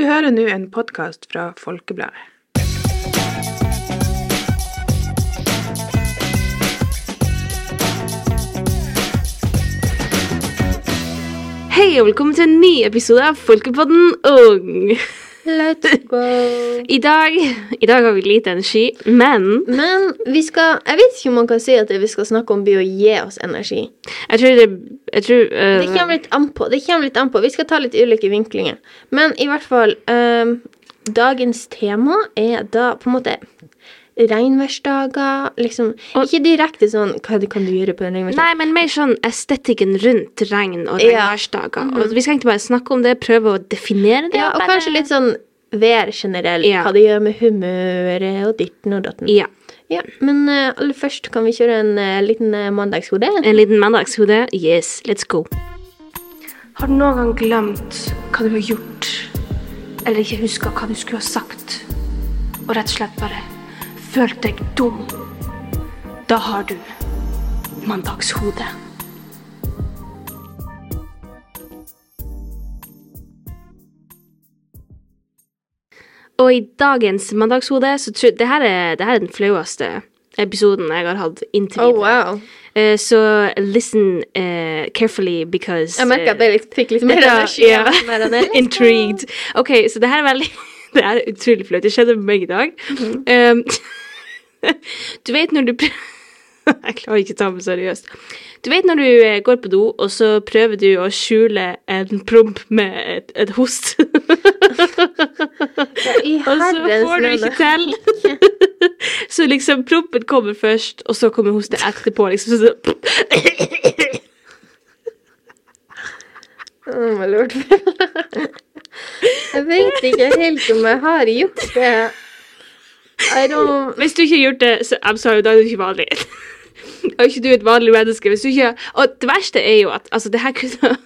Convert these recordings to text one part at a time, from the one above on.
Du hører nå en podkast fra Folkebladet. Hei og velkommen til en ny episode av Folkepodden Ung. Let's go. I dag, I dag har vi lite energi, men Men vi skal Jeg vet ikke om man kan si at det vi skal snakke om, blir å gi oss energi. jeg tror det jeg tror, uh, Det kommer litt an på. Det kommer litt an på. Vi skal ta litt ulike vinklinger. Men i hvert fall ehm, Dagens tema er da på en måte regnværsdager. Liksom Og- Ikke direkte sånn Hva kan du gjøre på en regnværsdag? Nei, men mer sånn estetikken rundt regn og Ja. Mm. Og Vi skal egentlig bare snakke om det, prøve å definere det. Ja, og bare- kanskje litt sånn vær generelt. Ja. Hva det gjør med humøret og ditten og datten. Ja. Ja, men uh, aller først kan vi kjøre en uh, liten uh, mandagshode. En liten mandagshode. Yes, let's go. Har du noen gang glemt hva du har gjort, eller ikke huska hva du skulle ha sagt, og rett og slett bare følt deg dum? Da har du mandagshode. Og i dagens mandagshode så tror det her er, det her er den flaueste episoden jeg har hatt inntil Oh, wow. Eh, så listen uh, carefully because Jeg merker at eh, jeg litt- fikk litt mer energi. ja. Intrigued. Ok, så det her er veldig Det er utrolig flaut. Det skjedde med meg i dag. Mhm. um, du vet når du prøver Jeg klarer ikke å ta meg seriøst. Du vet når du eh, går på do, og så prøver du å skjule en promp med et, et host. I og så får du ikke til. så liksom prompen kommer først, og så kommer hostet etterpå. Liksom, så, Oh jeg vet ikke helt om jeg har gjort det. I don't Hvis du ikke har gjort det, så I'm sorry, da er du ikke vanlig. Og ikke du er et vanlig menneske. Hvis du ikke Og det verste er jo at altså, det her kunne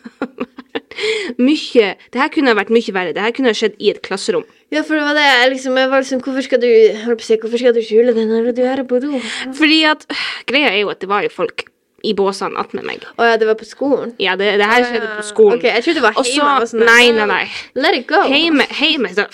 mye Det her kunne vært mye verre. Det her kunne skjedd i et klasserom. Ja, for det var det jeg liksom Jeg var liksom Hvorfor skal du holdt på å si, Hvorfor skal du skjule det når du er på do? Fordi at Greia er jo at det var jo folk i båsene attmed meg. Å ja, det var på skolen? Ja, det, det her skjedde på skolen. Ok, jeg trodde det var hjemme. så Jeg var sånn, Nei, nei, nei. Let it go. Hjemme, hjemme så,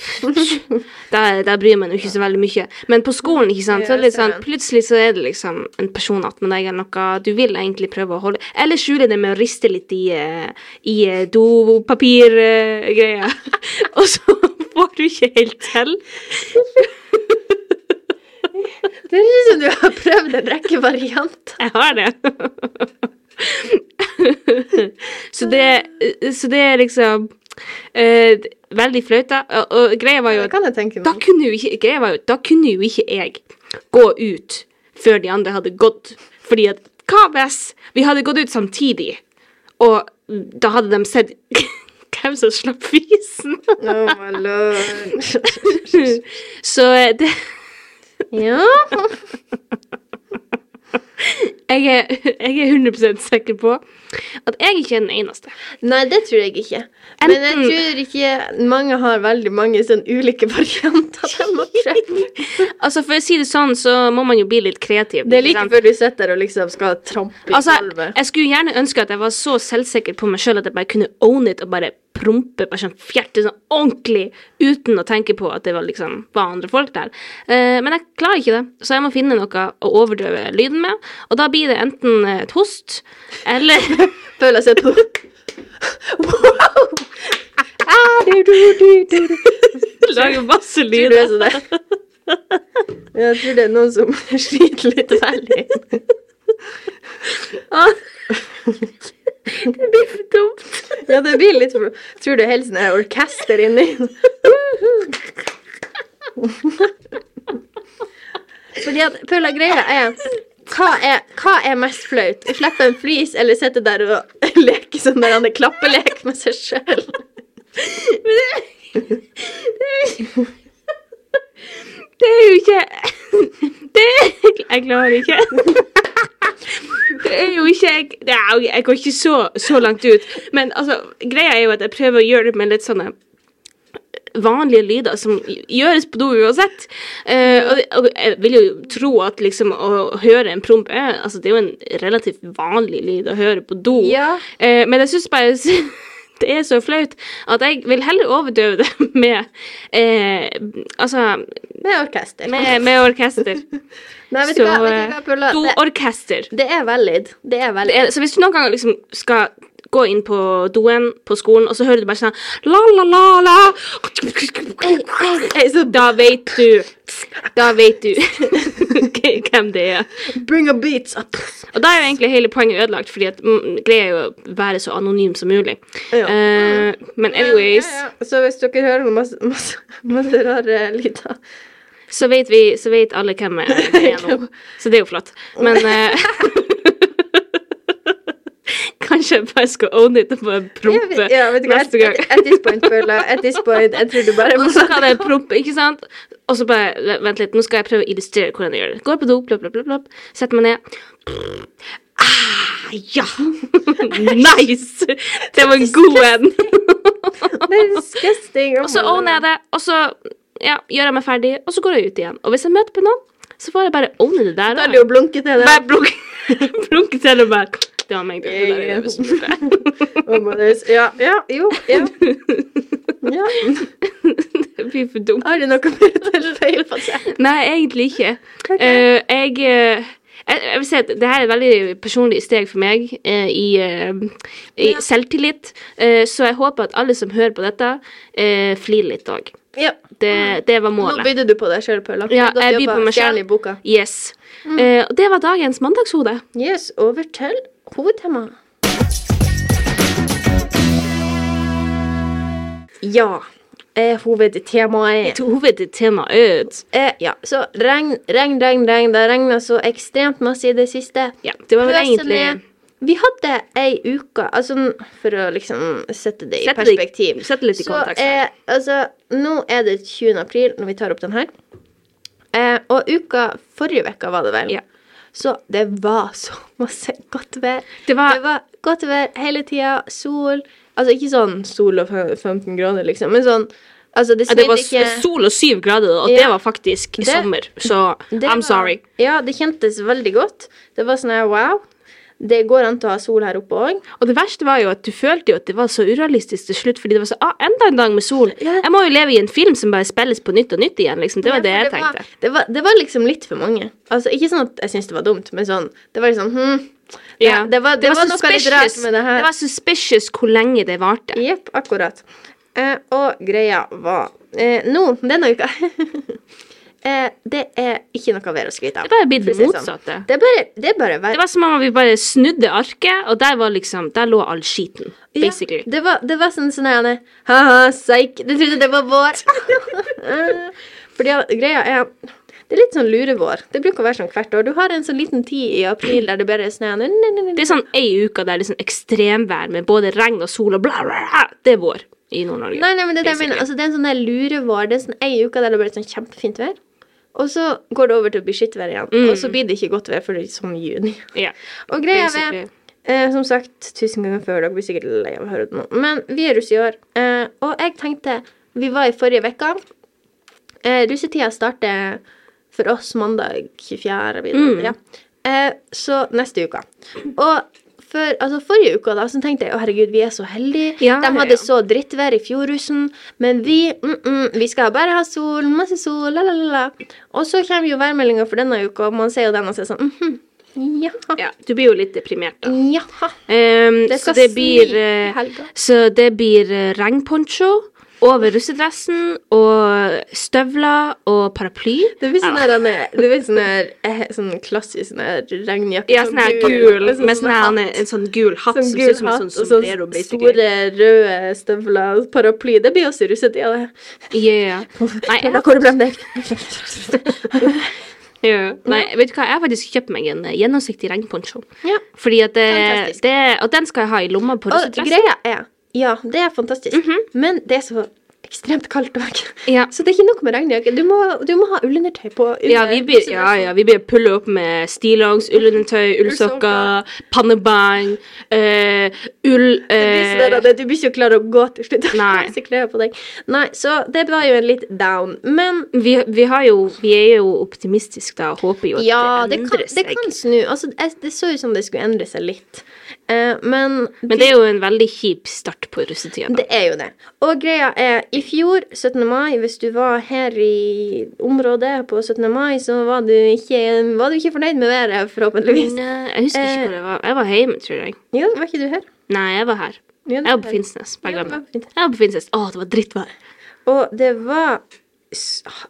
der, der bryr man jo ikke så veldig mye. Men på skolen, ikke sant, så er det litt sånn, plutselig så er det liksom en person attmed deg eller noe du vil egentlig prøve å holde Eller skjule det med å riste litt i, eh, i eh, dopapirgreia. Og så får du ikke helt til. Det høres ut som du har prøvd en rekke varianter. Jeg har det. så det Så det er liksom eh, veldig flaut, da. Og, greia var jo tenke da kunne jo ikke greia var jo, da kunne jo ikke jeg gå ut før de andre hadde gått. Fordi at hva hvis vi hadde gått ut samtidig, og da hadde de sett hvem som slapp fisen? Oh my lord. Så eh, det Ja. jeg er, jeg er 100 sikker på at jeg ikke er den eneste. Nei, det tror jeg ikke. Men jeg tror ikke mange har veldig mange sånn ulike varianter. Altså For å si det sånn, så må man jo bli litt kreativ. Det er like før du sitter og liksom skal trampe i Altså, gulvet. jeg skulle gjerne ønske at jeg var så selvsikker på meg sjøl at jeg bare kunne own it og bare prompe bare sånn fjerte sånn ordentlig uten å tenke på at det var liksom var andre folk der. Eh, men jeg klarer ikke det, så jeg må finne noe å overdøve lyden med. Og da blir det enten et host eller Føler jeg seg på Wow! Ah, du, du, du, du, du. lage masse lyder. er sånn? Jeg tror det er noen som sliter litt veldig. Det blir for dumt. Ja, det blir litt for Tror du helsen er orkester inni? Fordi at Paula, greia er hva, er hva er mest flaut? Å slippe en flis eller sitte der og leke sånn der han er klappelek med seg sjøl? Det er jo ikke Det Jeg klarer ikke. Er jo ikke Jeg, er, jeg går ikke så, så langt ut. Men altså, greia er jo at jeg prøver å gjøre det med litt sånne vanlige lyder som gjøres på do uansett. Uh, og, og jeg vil jo tro at liksom å høre en promp altså, Det er jo en relativt vanlig lyd å høre på do. Ja. Uh, men jeg syns bare det er så flaut at jeg vil heller overdøve det med eh, Altså Med orkester. med, med orkester. Nei, vet du Så hva, vet du hva Pulla? Det, doorkester. det er valid. Det er valid. Det er- Så hvis du noen gang liksom skal gå inn på doen på skolen, og så hører du bare sånn la, la, la, la Da vet du Da vet du hvem det er. Bring a beats up. Og da er jo egentlig hele poenget ødelagt, fordi at greier greia er jo å være så anonym som mulig. Ja. Eh, men anyways, Ja, ja. Så hvis dere hører masse, masse, masse rare lyder så vet vi Så vet alle hvem det er nå. Så det er jo flott. Men eh, Kanskje jeg bare skal own it og bare Ja, prompe vet- ja, neste gang. at, this point, Pulla, at this point, jeg tror du bare må Og så kan jeg prompe, ikke sant? Og så bare Vent litt, nå skal jeg prøve å illustrere hvordan jeg gjør det. Går på do, plopp, plopp, plopp. Setter meg ned. Ah, ja! nice! Det var en god en. Det er disgusting. Og så owner jeg det, og så ja, gjør jeg meg ferdig, og så går jeg ut igjen. Og hvis jeg møter på noen, så får jeg bare owne det der. Da da. er det jo blunke til det. Bare blunke, blunke til det bare Det var meg, det. det der er det som. Ja, ja, jo, ja. ja. Det blir for dumt. Har du noe mer å feil på seg? Nei, egentlig ikke. Eh, jeg, uh, jeg vil si at det her er et veldig personlig steg for meg eh, i, eh, i selvtillit. Eh, så jeg håper at alle som hører på dette, eh, flirer litt òg. Ja. Det, det var Nå målet. bydde du på deg sjøl, Paula. Ja, jeg byr på meg sjøl. Yes. Eh, og det var dagens mandagshode. Yes, over til hovedtema. Ja. Eh, hovedtemaet Hovedtemaet. eh, Ja, så regn, regn, regn, regn. Det regna så ekstremt masse i det siste. Ja, det var vel egentlig. Vi hadde ei uke, altså for å liksom sette det i Sette det perspektiv. sette litt i så kontekst. eh, altså, nå er det 20. april når vi tar opp den her. Eh, og uka forrige uke var det vel. Ja. Så det var så masse godt vær. Det var- det var godt vær hele tida. Sol. Altså ikke sånn sol og 15 grader, liksom, men sånn Altså, det det var ikke sol og syv grader, og Ja. det var faktisk Det- sommer. Så I'm var- sorry. Ja, det kjentes veldig godt. Det var sånn her, wow. Det går an til å ha sol her oppe òg. Og det verste var jo at du følte jo at det var så urealistisk til slutt, fordi det var så ah, enda en dag med sol. Ja. Jeg må jo leve i en film som bare spilles på nytt og nytt igjen, liksom. Det var det jeg tenkte. Var, det, var, det var liksom litt for mange. Altså, Ikke sånn at jeg syns det var dumt, men sånn Det var liksom hm. Det, Ja. det var, det var, med det. Det var suspicious hvor lenge det varte. Jepp, akkurat. Eh, og greia var eh, Nå, denne uka eh, Det er ikke noe vær å skryte av. Det er bare blitt det sånn. motsatte. Det er bare, det er bare vær. Det var som om vi bare snudde arket, og der var liksom Der lå all skiten, basically. Ja, det, var, det var sånn sånn her Ha-ha, seik. Du trodde det var vår. Fordi greia er Det er litt sånn lurevår. Det bruker å være sånn hvert år. Du har en sånn liten tid i april der det bare snø. Nei, nei, nei, nei. Det er sånn ei uke der det er sånn ekstremvær med både regn og sol og bla, bla, bla. Det er vår i Nord-Norge. Nei, nei, men det, det. Altså, det er en sånn lurevår. Det er sånn ei uke der det er sånn kjempefint vær. Og så går det over til å bli skittvær igjen. Og så blir det ikke godt vær før det er sånn juni. Yeah. Og greia basically. ved eh, Som sagt, tusen ganger før. Dere blir sikkert lei av å høre det nå. Men vi er russ i år. Eh, og jeg tenkte Vi var i forrige uke. Eh, russetida starter for oss mandag 24. blir det, Ja. Eh, så neste uke. Og for, altså forrige uke da, så tenkte jeg å herregud, vi er så heldige. Ja, De hadde ja. så drittvær i fjorrusen, men vi mm, mm, vi skal bare ha sol, masse sol, la, la, la. Og så kommer jo værmeldinga for denne uka, og man ser jo den og ser sånn mm -hmm. Ja, du blir jo litt deprimert, da. Ja. Um, Det så skal det blir i eh. Så det blir eh, regnponcho over russedressen og støvler og paraply. Det blir sånn her, sånn her eh, sånn klassisk sånn regnjakke. Ja, sånn her gul, med sånn her, en sånn gul hatt Sånn som ser ut som en sånn sånn sombrero, store, røde støvler, paraply. Det blir også russetida, det. Yeah. Nei, Da hvor ble det? ja. Nei, vet du hva, jeg har faktisk kjøpt meg en eh, gjennomsiktig regnponcho. Ja. Fordi at det, Fantastisk. det Og den skal jeg ha i lomma på Og greia er Ja, det er fantastisk, men det er så ekstremt kaldt òg. Ja. Så det er ikke nok med regnjakke. Du du må ha ullundertøy på. under Ja, vi blir, ja, ja, vi blir pulle opp med stillongs, ullundertøy, ullsokker, pannebånd, øh, ull Det eh, at Du blir ikke klar å gå til slutt. Nei. Nei, så det var jo en litt down. Men vi, vi har jo Vi er jo optimistiske da og håper jo at ja, det det kan, Ja, det kan snu. Altså, det så ut som det skulle endre seg litt. Eh, men Men det er jo en veldig kjip start på russetida. det er jo det. Og greia er, i fjor, 17. mai, hvis du var her i området på 17. mai, så var du ikke, var du ikke fornøyd med været, forhåpentligvis. Nei, jeg husker ikke Eh, hvor jeg var. Jeg var hjemme, tror jeg. Ja, var ikke du her? Nei, jeg var her. Ja, Jeg var på Finnsnes. Ja, var. Jeg var på Finnsnes. Å, det var drittvær. Og det var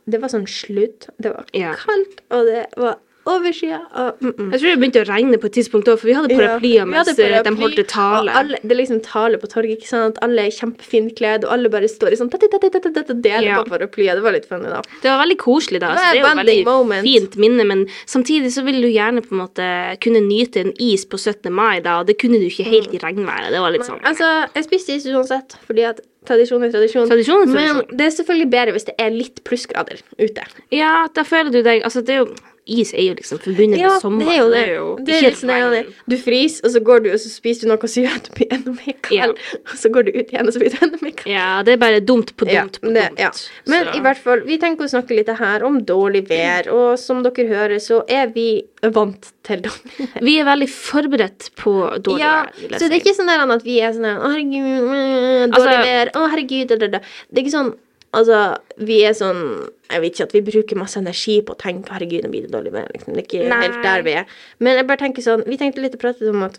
Det var sånn sludd. Det var Ja. kaldt, og det var Og, mm -mm. Jeg tror det begynte å regne på et tidspunkt òg, for vi hadde paraplyer mens hadde eh, de holdt tale. Alle, det er liksom tale på torget, ikke sant. Alle er kjempefint kledd, og alle bare står i sånn deler Ja. på paraplyer. Det var litt funny, da. Det var veldig koselig, da. Det det er jo veldig moment. fint minne, men samtidig så ville du gjerne på en måte kunne nyte en is på 17. mai, da, og det kunne du ikke helt i regnværet. Det var litt sånn Altså, jeg spiste is uansett, fordi at tradisjon er tradisjon. Tradisjon er Men det er selvfølgelig bedre hvis det er litt plussgrader ute. Ja, da føler du deg Altså, det er jo Is er jo liksom forbundet Ja, med sommer. det er jo det. det er liksom det, er jo det. Du fryser, og så går du og så spiser du noe så gjør du blir enda mer kald. Ja. Og så går du ut igjen, og så blir du enda mer kald. Ja, det er bare dumt på Ja, dumt på det, dumt. ja. Men Så- i hvert fall, vi tenker å snakke litt her om dårlig vær, og som dere hører, så er vi vant til dårlig vær. Vi er veldig forberedt på dårlig Ja, vær. vil så det er ikke sånn at vi er sånn Å, herregud, mm, dårlig Altså- vær. Å, herregud, da, da, da. Det er ikke sånn Altså, vi er sånn Jeg vet ikke at vi bruker masse energi på å tenke Herregud, nå blir det dårlig vær. Liksom. Det er ikke Nei. helt der vi er. Men jeg bare tenker sånn Vi tenkte litt å prate om at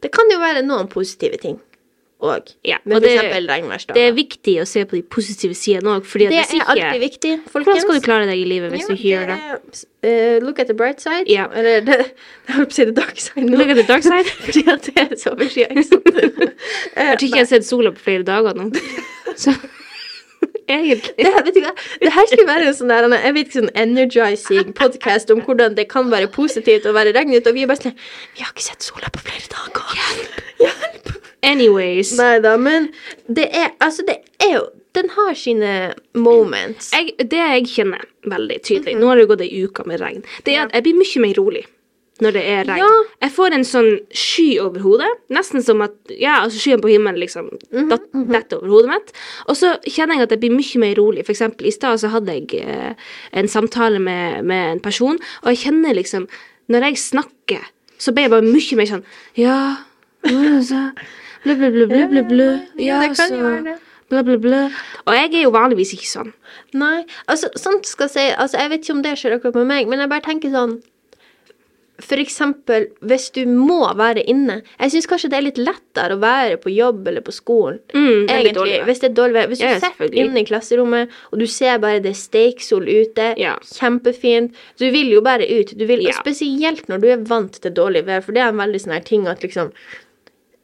det kan jo være noen positive ting òg. Ja, Med og det- regnværsdager. Det er viktig å se på de positive sidene òg, Det er er alltid viktig, folkens. Hvordan skal du klare deg i livet hvis du ikke gjør det? eh, look at the bright side. Ja. Eller det, jeg holdt på å si the dark side nå. Look at the dark side. Fordi at det er så ikke? Eh, Jeg tror ikke jeg har sett sola på flere dager nå. Så egentlig det, her- vet du hva? det her skulle være en sånn der, jeg vet ikke, sånn energizing podcast om hvordan det kan være positivt å være regnet, og vi er bare sånn Vi har ikke sett sola på flere dager. Hjelp! Hjelp! Anyways. Nei da, men det er Altså, det er jo Den har sine moments. Jeg, det jeg kjenner veldig tydelig Mhm. Nå har det gått ei uke med regn. Det er at jeg blir mye mer rolig når det er regn. Ja. Jeg får en sånn sky over hodet. Nesten som at Ja, altså skyen på himmelen liksom datt- detter over hodet mitt. Og så kjenner jeg at jeg blir mye mer rolig. For eksempel i stad så hadde jeg eh, en samtale med, med en person, og jeg kjenner liksom Når jeg snakker, så blir jeg bare mye mer sånn Ja, så Blu, blu, blu, blu, blu, blu. Ja, det kan så være det. Bla, bla, bla. Og jeg er jo vanligvis ikke sånn. Nei, altså, sånt skal si Altså, jeg vet ikke om det skjer akkurat med meg, men jeg bare tenker sånn Eksempel, hvis du må være inne Jeg syns kanskje det er litt lettere å være på jobb eller på skolen. Mm, Egentlig, hvis det er dårlig vær. Hvis du Ja, sitter inne i klasserommet, og du ser bare det er steiksol ute, Ja. kjempefint Du vil jo bare ut. Du vil, Ja. Spesielt når du er vant til dårlig vær, for det er en veldig sånn her ting at liksom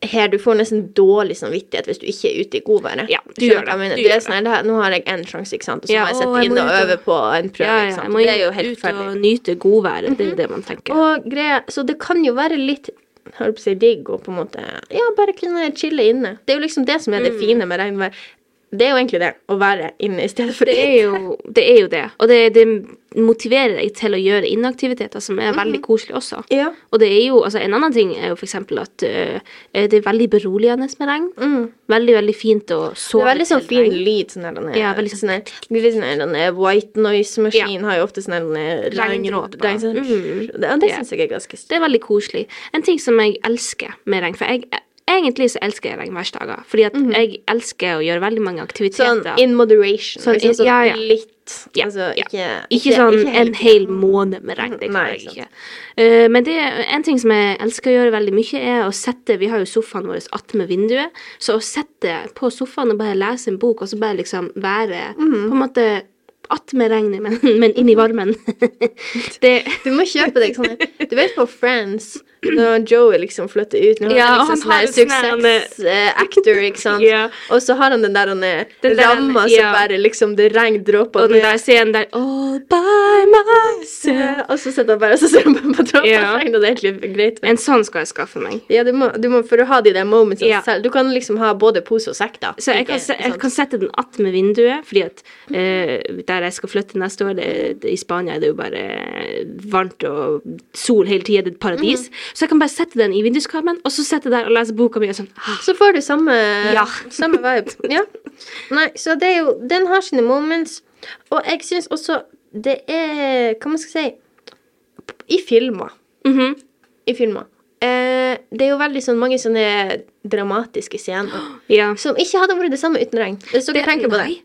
her, Du får nesten dårlig samvittighet hvis du ikke er ute i godværet. Ja, du gjør det. Du Du gjør sånn det Nå har jeg én sjanse, ikke sant, og så Ja, må jeg sette inne og øve på en prøve. Ja, ja, jeg må det er jo helt ut ferdig. og nyte godværet. Det er jo det man tenker. Og greia, så det kan jo være litt holdt på å si digg og på en måte Ja, bare kunne chille inne. Det er jo liksom det som er Mm. det fine med regnvær. Det er jo egentlig det, å være inne i stedet for Det er jo det. Er jo det. Og det, det motiverer deg til å gjøre inaktiviteter, som er Mhm. veldig koselig også. Ja. Og det er jo, altså En annen ting er jo eksempel at uh, det er veldig beroligende med regn. Mm. Veldig, veldig fint å Det sove er veldig sånn fin regn. lyd. Sånn der, den er- Ja, veldig sånn- sånn der- det er litt sånn der, den er white noise-maskin har jo ofte sånn der, er Regndråper. regn- sånn- Mm. Det, det syns jeg er ganske Det er veldig koselig. En ting som jeg elsker med regn For jeg, egentlig så elsker jeg regnværsdager. Fordi at jeg elsker å gjøre veldig mange aktiviteter. Sånn in moderation. Sånn liksom in- sånn ja, ja. litt. Ja, altså, ja. ikke, Ikke sånn ikke en hel måned med regn. Det Nei, klarer jeg ikke. Eh, men det er en ting som jeg elsker å gjøre veldig mye, er å sette Vi har jo sofaen vår attmed vinduet. Så å sette på sofaen og bare lese en bok, og så bare liksom være Mhm. på en måte attmed regnet, men, men inn i varmen. det Du må kjøpe deg sånne Du vet på Friends, når Joey liksom flytter ut Når Ja, er han liksom sånn et sånn her success-actor, ikke sant? Ja. Og så har han den der er ramma ja. som bare liksom Det regner dråper Og den der scenen der All by myself. Og så sitter han bare og så ser han på dråper Ja. og det er egentlig greit. En sånn skal jeg skaffe meg. Ja, du må, du må, for å ha de der momentsene Ja. selv Du kan liksom ha både pose og sekk, da. Så jeg kan, Ikke jeg sånn- kan sette den attmed vinduet, fordi at eh, der jeg skal flytte neste år, det, det, i Spania er det jo bare varmt og sol hele tida, det er et paradis. Så jeg kan bare sette den i vinduskarmen, og så sitte der og lese boka mi og sånn ah, Så får du samme, Ja. samme vibe. Ja. Nei, så det er jo Den har sine moments. Og jeg syns også det er Hva man skal si I filmer. mhm. I filmer. Eh, det er jo veldig sånn mange sånne dramatiske scener Ja. som ikke hadde vært det samme uten regn. Hvis dere Det- tenker på det.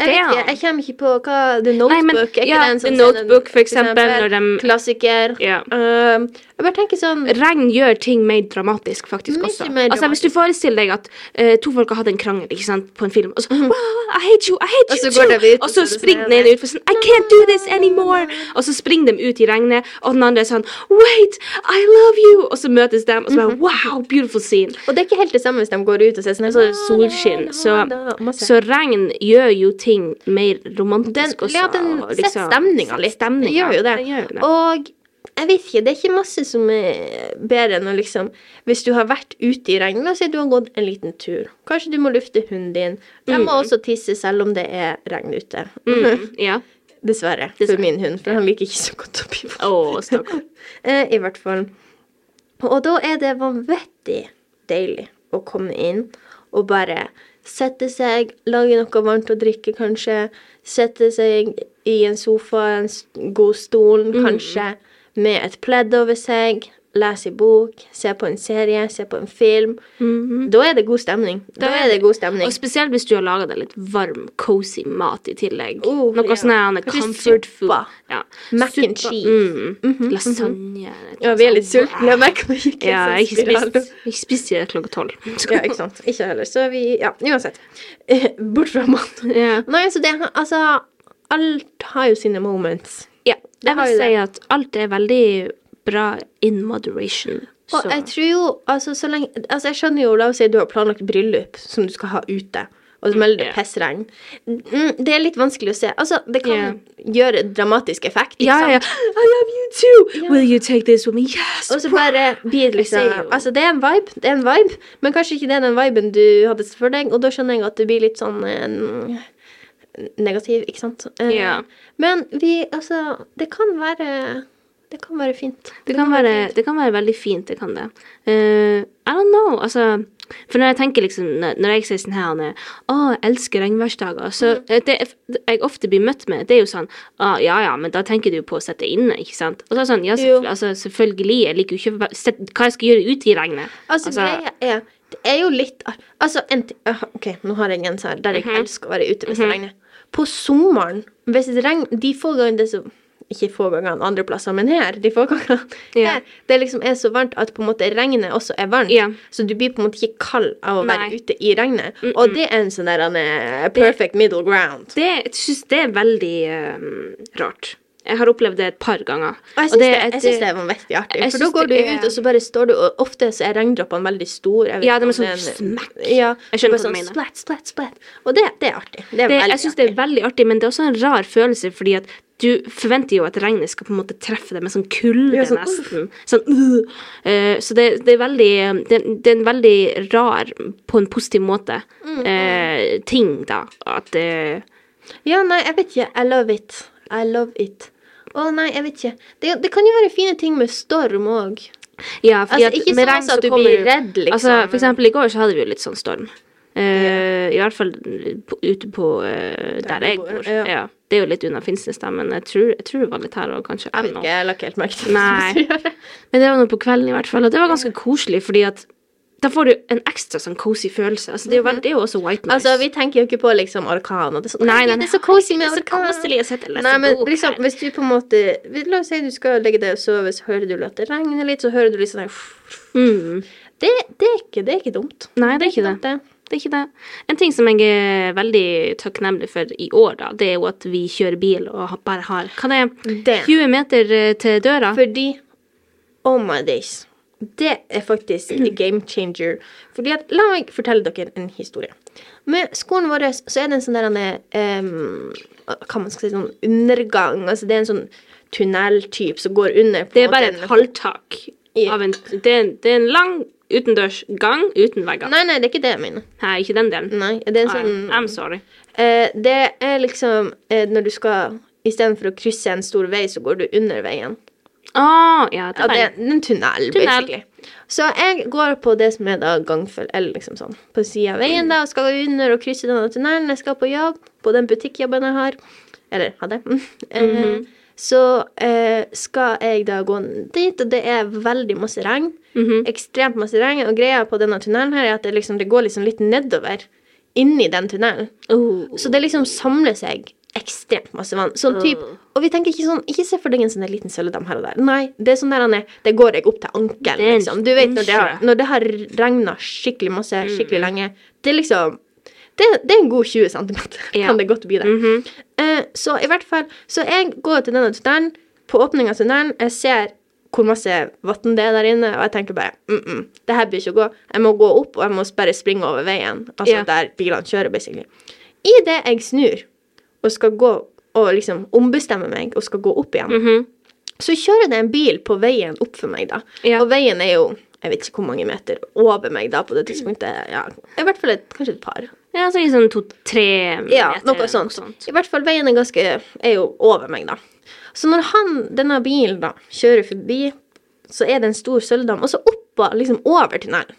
Nei. Jeg, vet ikke, jeg kommer ikke på hva The Nei, men- Notebook er ikke ja, det en The sånn Notebook, for eksempel, når de- Klassiker. Ja. Uh, jeg bare tenker sånn Regn gjør ting mer dramatisk, faktisk også. mer Altså, hvis du forestiller deg at uh, to folk har hatt en krangel ikke sant, på en film, og så wow, I hate you, I hate you too! ut, Og så så er springer sånn, den ene ut for sånn I can't do this anymore! Og så springer de ut i regnet, og den andre er sånn Wait, I love you! Og så møtes de, og så bare wow, beautiful scene. Og det er ikke helt det samme hvis de går ut og ser sånn Så solskinn. Så, så regn gjør jo ting mer romantisk den, også. ja, den og setter stemninga litt. Stemninga. Den gjør jo det. Gjør jo det. Og jeg vet ikke, det er ikke masse som er bedre enn å liksom Hvis du har vært ute i regnet, la oss si du har gått en liten tur. Kanskje du må lufte hunden din. De må også tisse selv om det er regn ute. Mm, ja. Dessverre. For min hund, for han liker ikke så godt. Å, stakkar. Eh, I hvert fall. Og da er det vanvittig deilig å komme inn og bare sette seg, lage noe varmt å drikke, kanskje. Sette seg i en sofa, en god stol, kanskje, med et pledd over seg. Lese en bok, se på en serie, se på en film. Da er det god stemning. Da er det god stemning. Og spesielt hvis du har laga deg litt varm, cozy mat i tillegg. Oh, Noe ja. sånn comfort food. Ja. Mac and cheese. Mm. Lasagne. Ja, vi er litt sultne. Ikke Ja, jeg ikke spiste klokka tolv. Ja, ikke sant. Ikke heller. Så vi Ja, uansett. Bort fra mat. Yeah. Nei, altså, det Altså, alt har jo sine moments. ja. Jeg vil si at alt er veldig bra in moderation. Og jeg tror jo Altså, så lenge Altså, jeg skjønner jo La oss si du har planlagt bryllup som du skal ha ute, og så melder det pissregn. Mm, Det er litt vanskelig å se. Altså, det kan yeah. gjøre dramatisk effekt, ikke ja, ja. yeah. I love you too! Will you take this with me? Yes! Og så bare blir det liksom Altså, det er en vibe, det er en vibe, men kanskje ikke det er den viben du hadde for deg, og da skjønner jeg at det blir litt sånn en negativ, ikke sant? Yeah. Men vi, altså Det kan være Det kan være fint. Det kan, være, det kan være veldig fint, det kan det. Uh, I don't know, altså For når jeg tenker liksom Når jeg sier sånn her Å, jeg elsker regnværsdager, så Mm. eh, det jeg ofte blir møtt med, det er jo sånn ah, Ja ja, men da tenker du på å sette inne, ikke sant? Og så er det sånn Ja, Jo. altså, selvfølgelig. Jeg liker jo ikke sette, hva jeg skal gjøre ute i regnet. Altså, greia er Det er jo litt Altså, en OK, nå har jeg en genser der jeg Mhm. elsker å være ute hvis det regner. På sommeren, hvis det regner De få gangene det er så ikke få gangene andre plasser, men her, de få gangene her, det liksom er så varmt at på en måte regnet også er varmt. Ja. Så du blir på en måte ikke kald av å være ute i regnet. Og det er en sånn der en, perfect perfect middle ground. Det, jeg syns det er veldig um, rart. Jeg har opplevd det et par ganger. Og jeg syns det, synes det var vanvittig artig. For da går du ut, og så bare står du, og ofte så er regndråpene veldig store. Ja, de er sånn smekk. Ja, Jeg skjønner hva du sånn mener. Splatt, splatt, splatt. Og det, det er artig. Det er det, jeg syns det er veldig artig, men det er også en rar følelse, fordi at du forventer jo at regnet skal på en måte treffe deg med sånn kulde, Ja, sånn, nesten. Sånn uh. Uh, Så det, det er veldig det, det er en veldig rar, på en positiv måte, eh, ting, da. At det Ja, nei, jeg vet ikke. I love it. I love it. Å nei, jeg vet ikke. Det, det kan jo være fine ting med storm òg. Ja, Altså, at ikke sånn altså at du kommer blir redd, liksom, Altså, for eksempel i går så hadde vi jo litt sånn storm. Eh, I hvert fall på, ute på uh, der, der, jeg bor. ja. Ja. Det er jo litt unna Finnsnes, da, men jeg tror, jeg tror det var litt her òg, kanskje. Jeg vet ikke, jeg la ikke helt merke til det. Men det var nå på kvelden i hvert fall, og det var ganske koselig, fordi at da får du en ekstra sånn cozy følelse. Altså, det, er jo det er jo også white noise. Altså, vi tenker jo ikke på liksom orkan og det er sånn. Nei, nei, det er så cozy med orkan. Nei, men bok liksom, hvis du på en måte La oss si du skal legge deg og sove, så hører du at det regner litt, så hører du litt sånn mm. det, det, er ikke, det er ikke dumt. Nei, det er ikke det. Det er ikke det. En ting som jeg er veldig takknemlig for i år, da, det er jo at vi kjører bil og bare har Hva det er Det. 20 meter eh, til døra? Fordi Oh my days. Det er faktisk a game changer. Fordi at, La meg fortelle dere en historie. Med skolen vår så er det en sånn der um, Hva man skal si sånn undergang. Altså det er en sånn tunneltype som går under. Det er bare måte et en- halvtak. Av en, det, er, en- det er en lang utendørs gang uten vegger. Nei, nei, det er ikke det jeg mener. Nei, ikke den delen. Nei, det er en sånn I'm sorry. Uh, Det er liksom uh, når du skal Istedenfor å krysse en stor vei, så går du under veien. Å, ja, det Ja, er det er en tunnel, Tunnel. basically. Så jeg går på det som er da gangfølge, eller liksom sånn, på sida av veien da, og skal under og krysse denne tunnelen. Jeg skal på jobb, på den butikkjobben jeg har. Eller hadde. Eh, så eh, skal jeg da gå dit, og det er veldig masse regn. Mhm. Ekstremt masse regn. Og greia på denne tunnelen her er at det, liksom, det går liksom litt nedover inni den tunnelen. Oh. Så det liksom samler seg ekstremt masse vann. Sånn typ, og vi tenker ikke sånn Ikke se for deg en sånn liten sølvedam her og der. Nei, det er sånn der han er Det går jeg opp til ankelen, Det en liksom. Du vet når det har, når det har regna skikkelig masse, Mm. skikkelig lenge. Det er liksom det, det er en god 20 cm, Ja. kan det godt bli det. Mhm. Eh, så i hvert fall Så jeg går til denne tunnelen. På åpningen av tunnelen, jeg ser hvor masse vann det er der inne, og jeg tenker bare mm -mm, det her blir ikke å gå. Jeg må gå opp, og jeg må bare springe over veien. Altså Ja. der bilene kjører, basically. Idet jeg snur og skal gå og liksom ombestemme meg og skal gå opp igjen, Mhm. så kjører det en bil på veien opp for meg, da. Ja. Og veien er jo jeg vet ikke hvor mange meter over meg da på det tidspunktet. Ja, I hvert fall et, kanskje et par. Ja, så i sånn to-tre meter. Ja, noe sånt. I hvert fall veien er ganske er jo over meg, da. Så når han, denne bilen da, kjører forbi, så er det en stor sølvdam, og så oppå, liksom over tunnelen.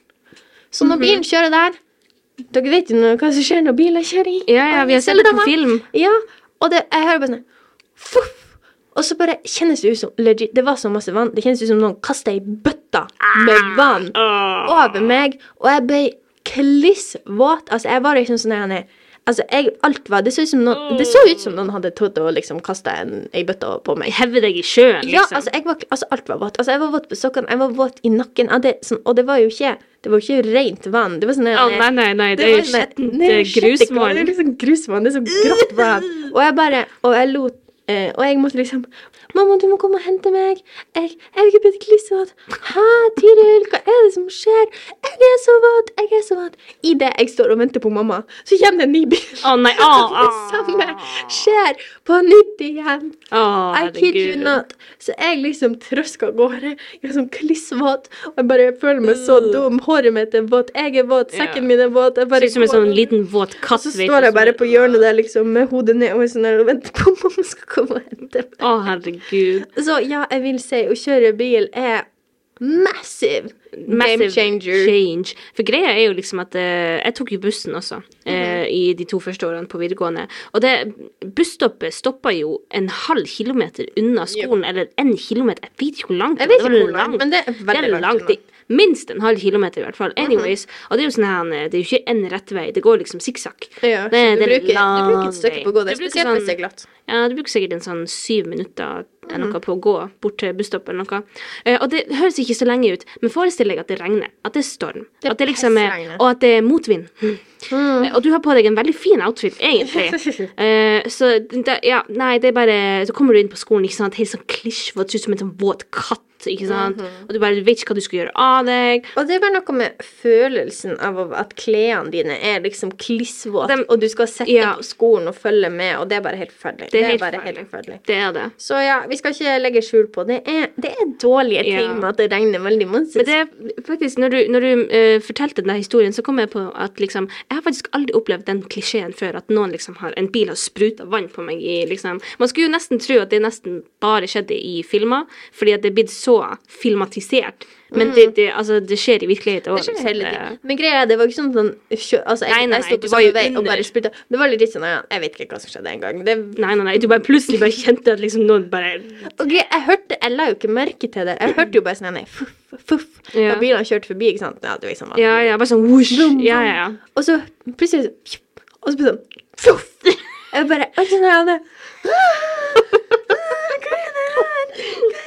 Så når bilen kjører der Dere vet jo hva som skjer når biler kjører i. Ja, ja, vi har sett det på film. Ja, og det, jeg hører bare sånn Fuff! Og så bare kjennes det ut som legit, Det var så masse vann. Det kjennes ut som noen kasta ei bøtte med vann over meg, og jeg ble kliss våt. Altså, jeg var liksom sånn her Altså, jeg, alt var Det så ut som noen, det så ut som noen hadde tatt og liksom kasta ei bøtte på meg. Heve deg i sjøen, Ja, liksom. altså, jeg var, altså, alt var vått. Altså, jeg var våt på sokkene, jeg var våt i nakken. Ja, det, sånn, og det var jo ikke Det var jo ikke rent vann. Det var sånn oh, nei, nei, nei, det er jo var sånn- skjettent Nei, eh, skjettent vann. Det grusvann. er liksom grusvann. Det er så grått vann. Og jeg bare Og jeg lot eh, Og jeg måtte liksom Mamma, du må komme og hente meg. Jeg, jeg er blitt klissvåt. Hæ, Tiril, hva er det som skjer? Jeg er så våt, jeg er så våt. Idet jeg står og venter på mamma, så kommer det en ny bil. Å nei, å, det samme skjer på nytt igjen. Oh, I kid you not. Så jeg liksom trøsker av gårde. Jeg er sånn klissvåt. Og jeg bare føler meg så dum. Håret mitt er våt, jeg er våt, sekken yeah. min er våt. Jeg Ser bare ut som en sånn liten våt katt. så står jeg bare på hjørnet der liksom med hodet ned og sånn og venter på mamma skal komme og hente meg. Å, herregud. Så ja, jeg vil si å kjøre bil er massive, game changer. change. For greia er jo liksom at eh, Jeg tok jo bussen også eh, i de to første årene på videregående. Og det busstoppet stoppa jo en halv kilometer unna skolen, eller en kilometer. Jeg vet ikke hvor langt Jeg vet det var. ikke hvor langt, langt, men det er Det veldig er langt. Det, minst en halv kilometer, i hvert fall. Anyways. Og det er jo sånn her, eh, det er jo ikke en rett vei. Det går liksom sikksakk. Ja, Det- du, det er bruker, du bruker et stykke på å gå der, spesielt sånn, hvis det er glatt. Ja, du bruker sikkert en sånn syv minutter eller Mhm. noe på å gå bort til busstoppet eller noe. Uh, og det høres ikke så lenge ut, men forestill deg at det regner, at det er storm, Det at det liksom er, og at det er motvind. Mm. Eh, Og du har på deg en veldig fin outfit, egentlig. Uh, så da, ja, nei, det er bare Så kommer du inn på skolen, ikke sant, helt sånn klisjvåt, ser ut som en sånn våt katt, ikke sant, Mhm. og du bare vet ikke hva du skal gjøre av deg. Og det er bare noe med følelsen av at klærne dine er liksom klissvåte, og du skal sette Ja. på skolen og følge med, og det er bare helt forferdelig. Det er helt bare forferdelig. helt forferdelig. Det er det. Så ja, vi skal ikke legge skjul på det. Er, det er dårlige ting Ja. med at det regner veldig masse. Men det er faktisk, når du, når du uh, fortalte den historien, så kom jeg på at liksom Jeg har faktisk aldri opplevd den klisjeen før, at noen liksom har En bil har spruta vann på meg i liksom Man skulle jo nesten tro at det nesten bare skjedde i filmer, fordi at det er blitt så filmatisert. Men det, det, altså, det skjer i virkeligheten Det òg. skjer hele tiden. Men greia er, det var ikke sånn sånn Altså, jeg, Nei, nei, jeg på samme jo vei og bare spruta. Det var litt sånn ja, Jeg vet ikke hva som skjedde en gang. Det, Nei, nei, nei. Du bare plutselig bare kjente at liksom noen bare og jeg hørte Jeg la jo ikke merke til det. Jeg hørte jo bare sånn nei, fuff, fuff. Ja. Og bilene kjørte forbi, ikke sant. Ja, liksom Ja, ja, bare sånn whoosh. Ja, ja, ja. Og så plutselig Og så blir det sånn Fuff! Jeg bare sånn det. Hva er det her?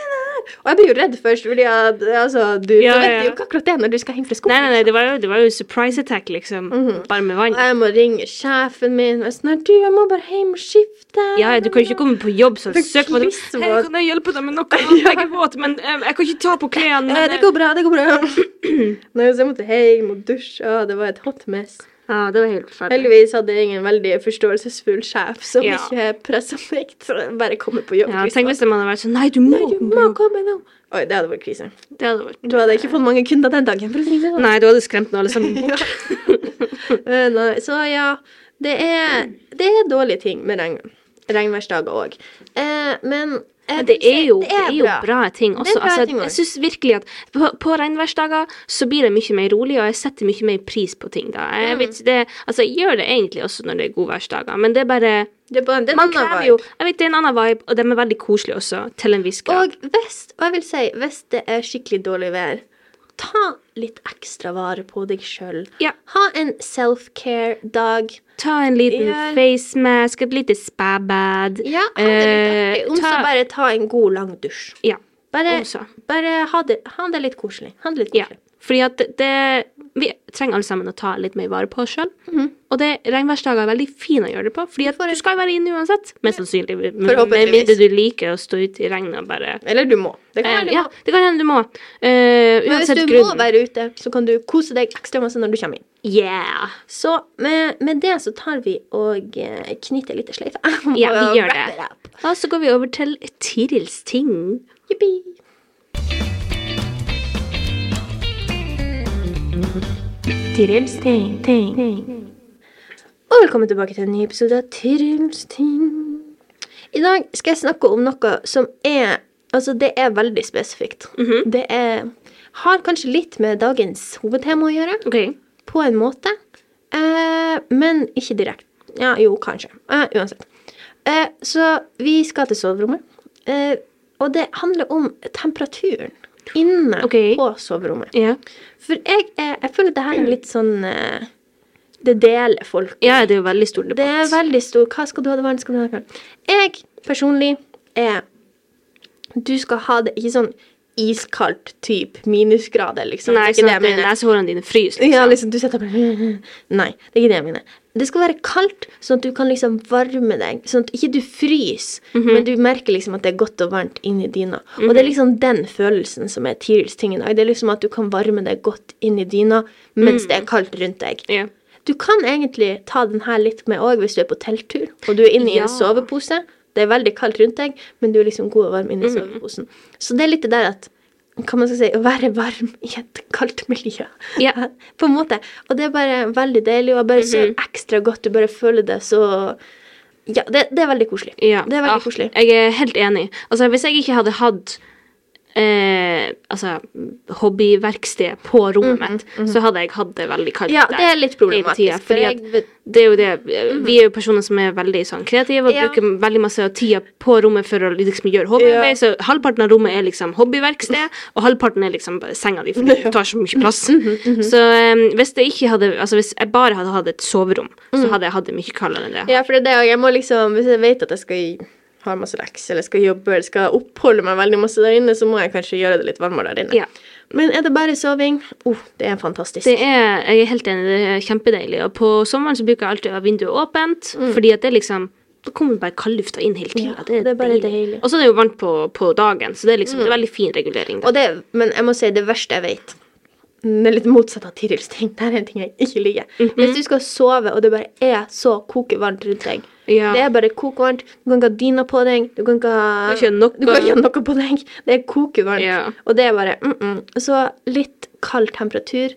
Og jeg blir jo redd først, fordi at, altså, du, Ja, du vet ja. jo ikke akkurat det når du skal henge fra skolen. Nei, nei, nei, det var jo, det var jo surprise attack, liksom. Mhm. Bare med vann. Og jeg må ringe sjefen min og sånn Du, jeg må bare hjem og skifte. Ja, ja, du kan ikke komme på jobb så Det er søk på det. Hei, kan jeg hjelpe deg med noe? Jeg er våt, men um, jeg kan ikke ta på klærne. Det går bra, det går bra. Nei, så jeg måtte hjem og dusje, og det var et hot mess. Ja, det var helt forferdelig. Heldigvis hadde jeg ingen veldig forståelsesfull sjef som Ja. ikke pressa meg til å bare komme på jobb. Ja, tenk hvis man hadde vært sånn Nei, du må Nei, du må komme nå. Oi, det hadde vært krise. Det hadde vært Du hadde ikke fått mange kunder den dagen. for å si det sånn. Nei, du hadde skremt alle sammen bort. Eh, så ja, det er, det er dårlige ting med regn. Regnværsdager òg. Eh, men Jeg Men det er jo, det er jo bra. ting er også. bra Altså, ting også. jeg syns virkelig at på, på regnværsdager så blir det mye mer rolig, og jeg setter mye mer pris på ting da. Jeg, Mm. vet, det, altså, jeg gjør det egentlig også når det er godværsdager, men det er bare Det er bare det er en Man krever vibe. jo Jeg vet det er en annen vibe, og de er veldig koselige også, til en viss grad. Og hvis, og jeg vil si, hvis det er skikkelig dårlig vær, ta litt ekstra vare på deg sjøl. Ja. Ha en self-care-dag. Ta en liten Ja. face mask, et lite spabad. Ja, ha det. Eh, ta- bare ta en god, lang dusj. Ja. Bare, bare ha, det, ha det litt koselig. Ha det litt Ja, koselig. fordi at det, Vi trenger alle sammen å ta litt mer vare på oss sjøl. Mhm. Og det regnværsdager er veldig fine å gjøre det på, fordi at du skal være inne uansett. Mest sannsynlig. Med mindre du liker å stå ute i regnet og bare Eller du må. Det kan hende du Ja, det kan hende du må. Eh, Men hvis du du må være ute, så kan du kose deg ekstra masse når du kommer inn. Yeah. Så med, med det så tar vi og knytter litt sløyfe. Ja, vi gjør det. Og så går vi over til Tirils ting. Jippi. Tirils ting, ting. Og velkommen tilbake til en ny episode av Tyrlsting. I dag skal jeg snakke om noe som er Altså, det er veldig spesifikt. Mhm. Det er Har kanskje litt med dagens hovedtema å gjøre, OK. på en måte. Eh, men ikke direkte. Ja, jo, kanskje. Eh, uansett. Eh, så vi skal til soverommet. Eh, og det handler om temperaturen inne okay. på soverommet. Yeah. For jeg, er, jeg føler det her er litt sånn eh, Det deler folk. ja, det er jo veldig stor debatt. Det er veldig stor. Hva skal du ha det varmt? Skal du ha det kaldt? Jeg personlig er Du skal ha det ikke sånn iskaldt type minusgrader, liksom. Nei, det er sånn ikke at det jeg mener. nesehårene dine fryser. Liksom. Ja, liksom, du setter bare Nei, det er ikke det jeg mener. Det skal være kaldt, sånn at du kan liksom varme deg. Sånn at ikke du fryser, Mhm. men du merker liksom at det er godt og varmt inni dyna. Og det er liksom den følelsen som er Tirils ting i dag. Det er liksom at du kan varme deg godt inn i dyna mens det er kaldt rundt deg. Ja. Du kan egentlig ta den her litt med òg hvis du er på telttur og du er inne i Ja. en sovepose. Det er veldig kaldt rundt deg, men du er liksom god og varm inni soveposen. Så det er litt det der at hva man skal si, å være varm i et kaldt miljø. Ja. På en måte. Og det er bare veldig deilig, og bare så Mhm. ekstra godt. Du bare føler det så Ja, det, det er veldig koselig. Ja. Det er veldig Ah, koselig. Jeg er helt enig. Altså, hvis jeg ikke hadde hatt eh, altså, hobbyverksted på rommet mitt, så hadde jeg hatt det veldig kaldt der. Ja, det er litt problematisk, tida. Jeg det er jo det Vi er jo personer som er veldig sånn kreative og Ja. bruker veldig masse av tida på rommet for å liksom gjøre hobbyarbeid. Så halvparten av rommet er liksom hobbyverksted, og halvparten er liksom bare senga di, for det tar så mye plass. -hmm. Så um, hvis ikke hadde Altså hvis jeg bare hadde hatt et soverom, så hadde jeg hatt det mye kaldere enn det. Mhm. Ja, for det er det, òg. jeg må liksom Hvis jeg vet at jeg skal ha masse lekser, eller skal jobbe, eller skal oppholde meg veldig masse der inne, så må jeg kanskje gjøre det litt varmere der inne. Ja. Men er det bare soving? Oh, det er fantastisk. Det er, jeg er helt enig, det er kjempedeilig. Og på sommeren så bruker jeg alltid å ha vinduet åpent, Mm. fordi at det liksom Da kommer bare kaldlufta inn hele tida. Ja, det er bare deilig. Og så er det jo varmt på, på dagen, så det er liksom det er veldig fin regulering. Og det, men jeg må si det verste jeg vet Det er litt motsatt av Tirils ting. Det er en ting jeg ikke liker. Mhm. Hvis du skal sove, og det bare er så kokevarmt rundt deg Ja. Det er bare kokevarmt. Du kan ikke ha dyna på deg. Du kan ikke ha, ikke noe- du kan ikke noe på deg. Det er kokevarmt. Ja. Og det er bare mm -mm. Så litt kald temperatur.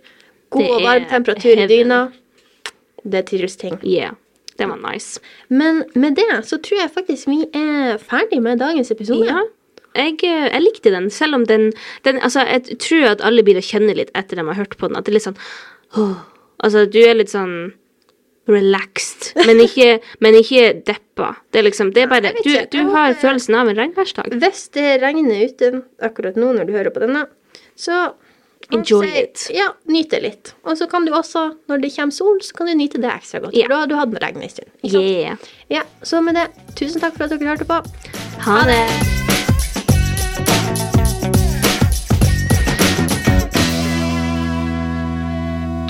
God og varm temperatur temperatur i dyna. Det er Tirils ting. Yeah. Det var nice. Men med det så tror jeg faktisk vi er ferdig med dagens episode. Ja. Jeg, eh, jeg likte den, selv om den, den Altså, jeg tror at alle blir å kjenne litt etter de har hørt på den, at det er litt sånn åh, Altså, du er litt sånn relaxed, men ikke, men ikke deppa. Det er liksom Det er bare Du, du har følelsen av en regnværsdag. Hvis det regner ute akkurat nå når du hører på denne, så Enjoy si- it. Ja, nyt det litt. Og så kan du også, når det kommer sol, så kan du nyte det ekstra godt. Yeah. For da har du hatt regn en stund. Yeah. Ja, så med det, tusen takk for at dere hørte på. Ha det.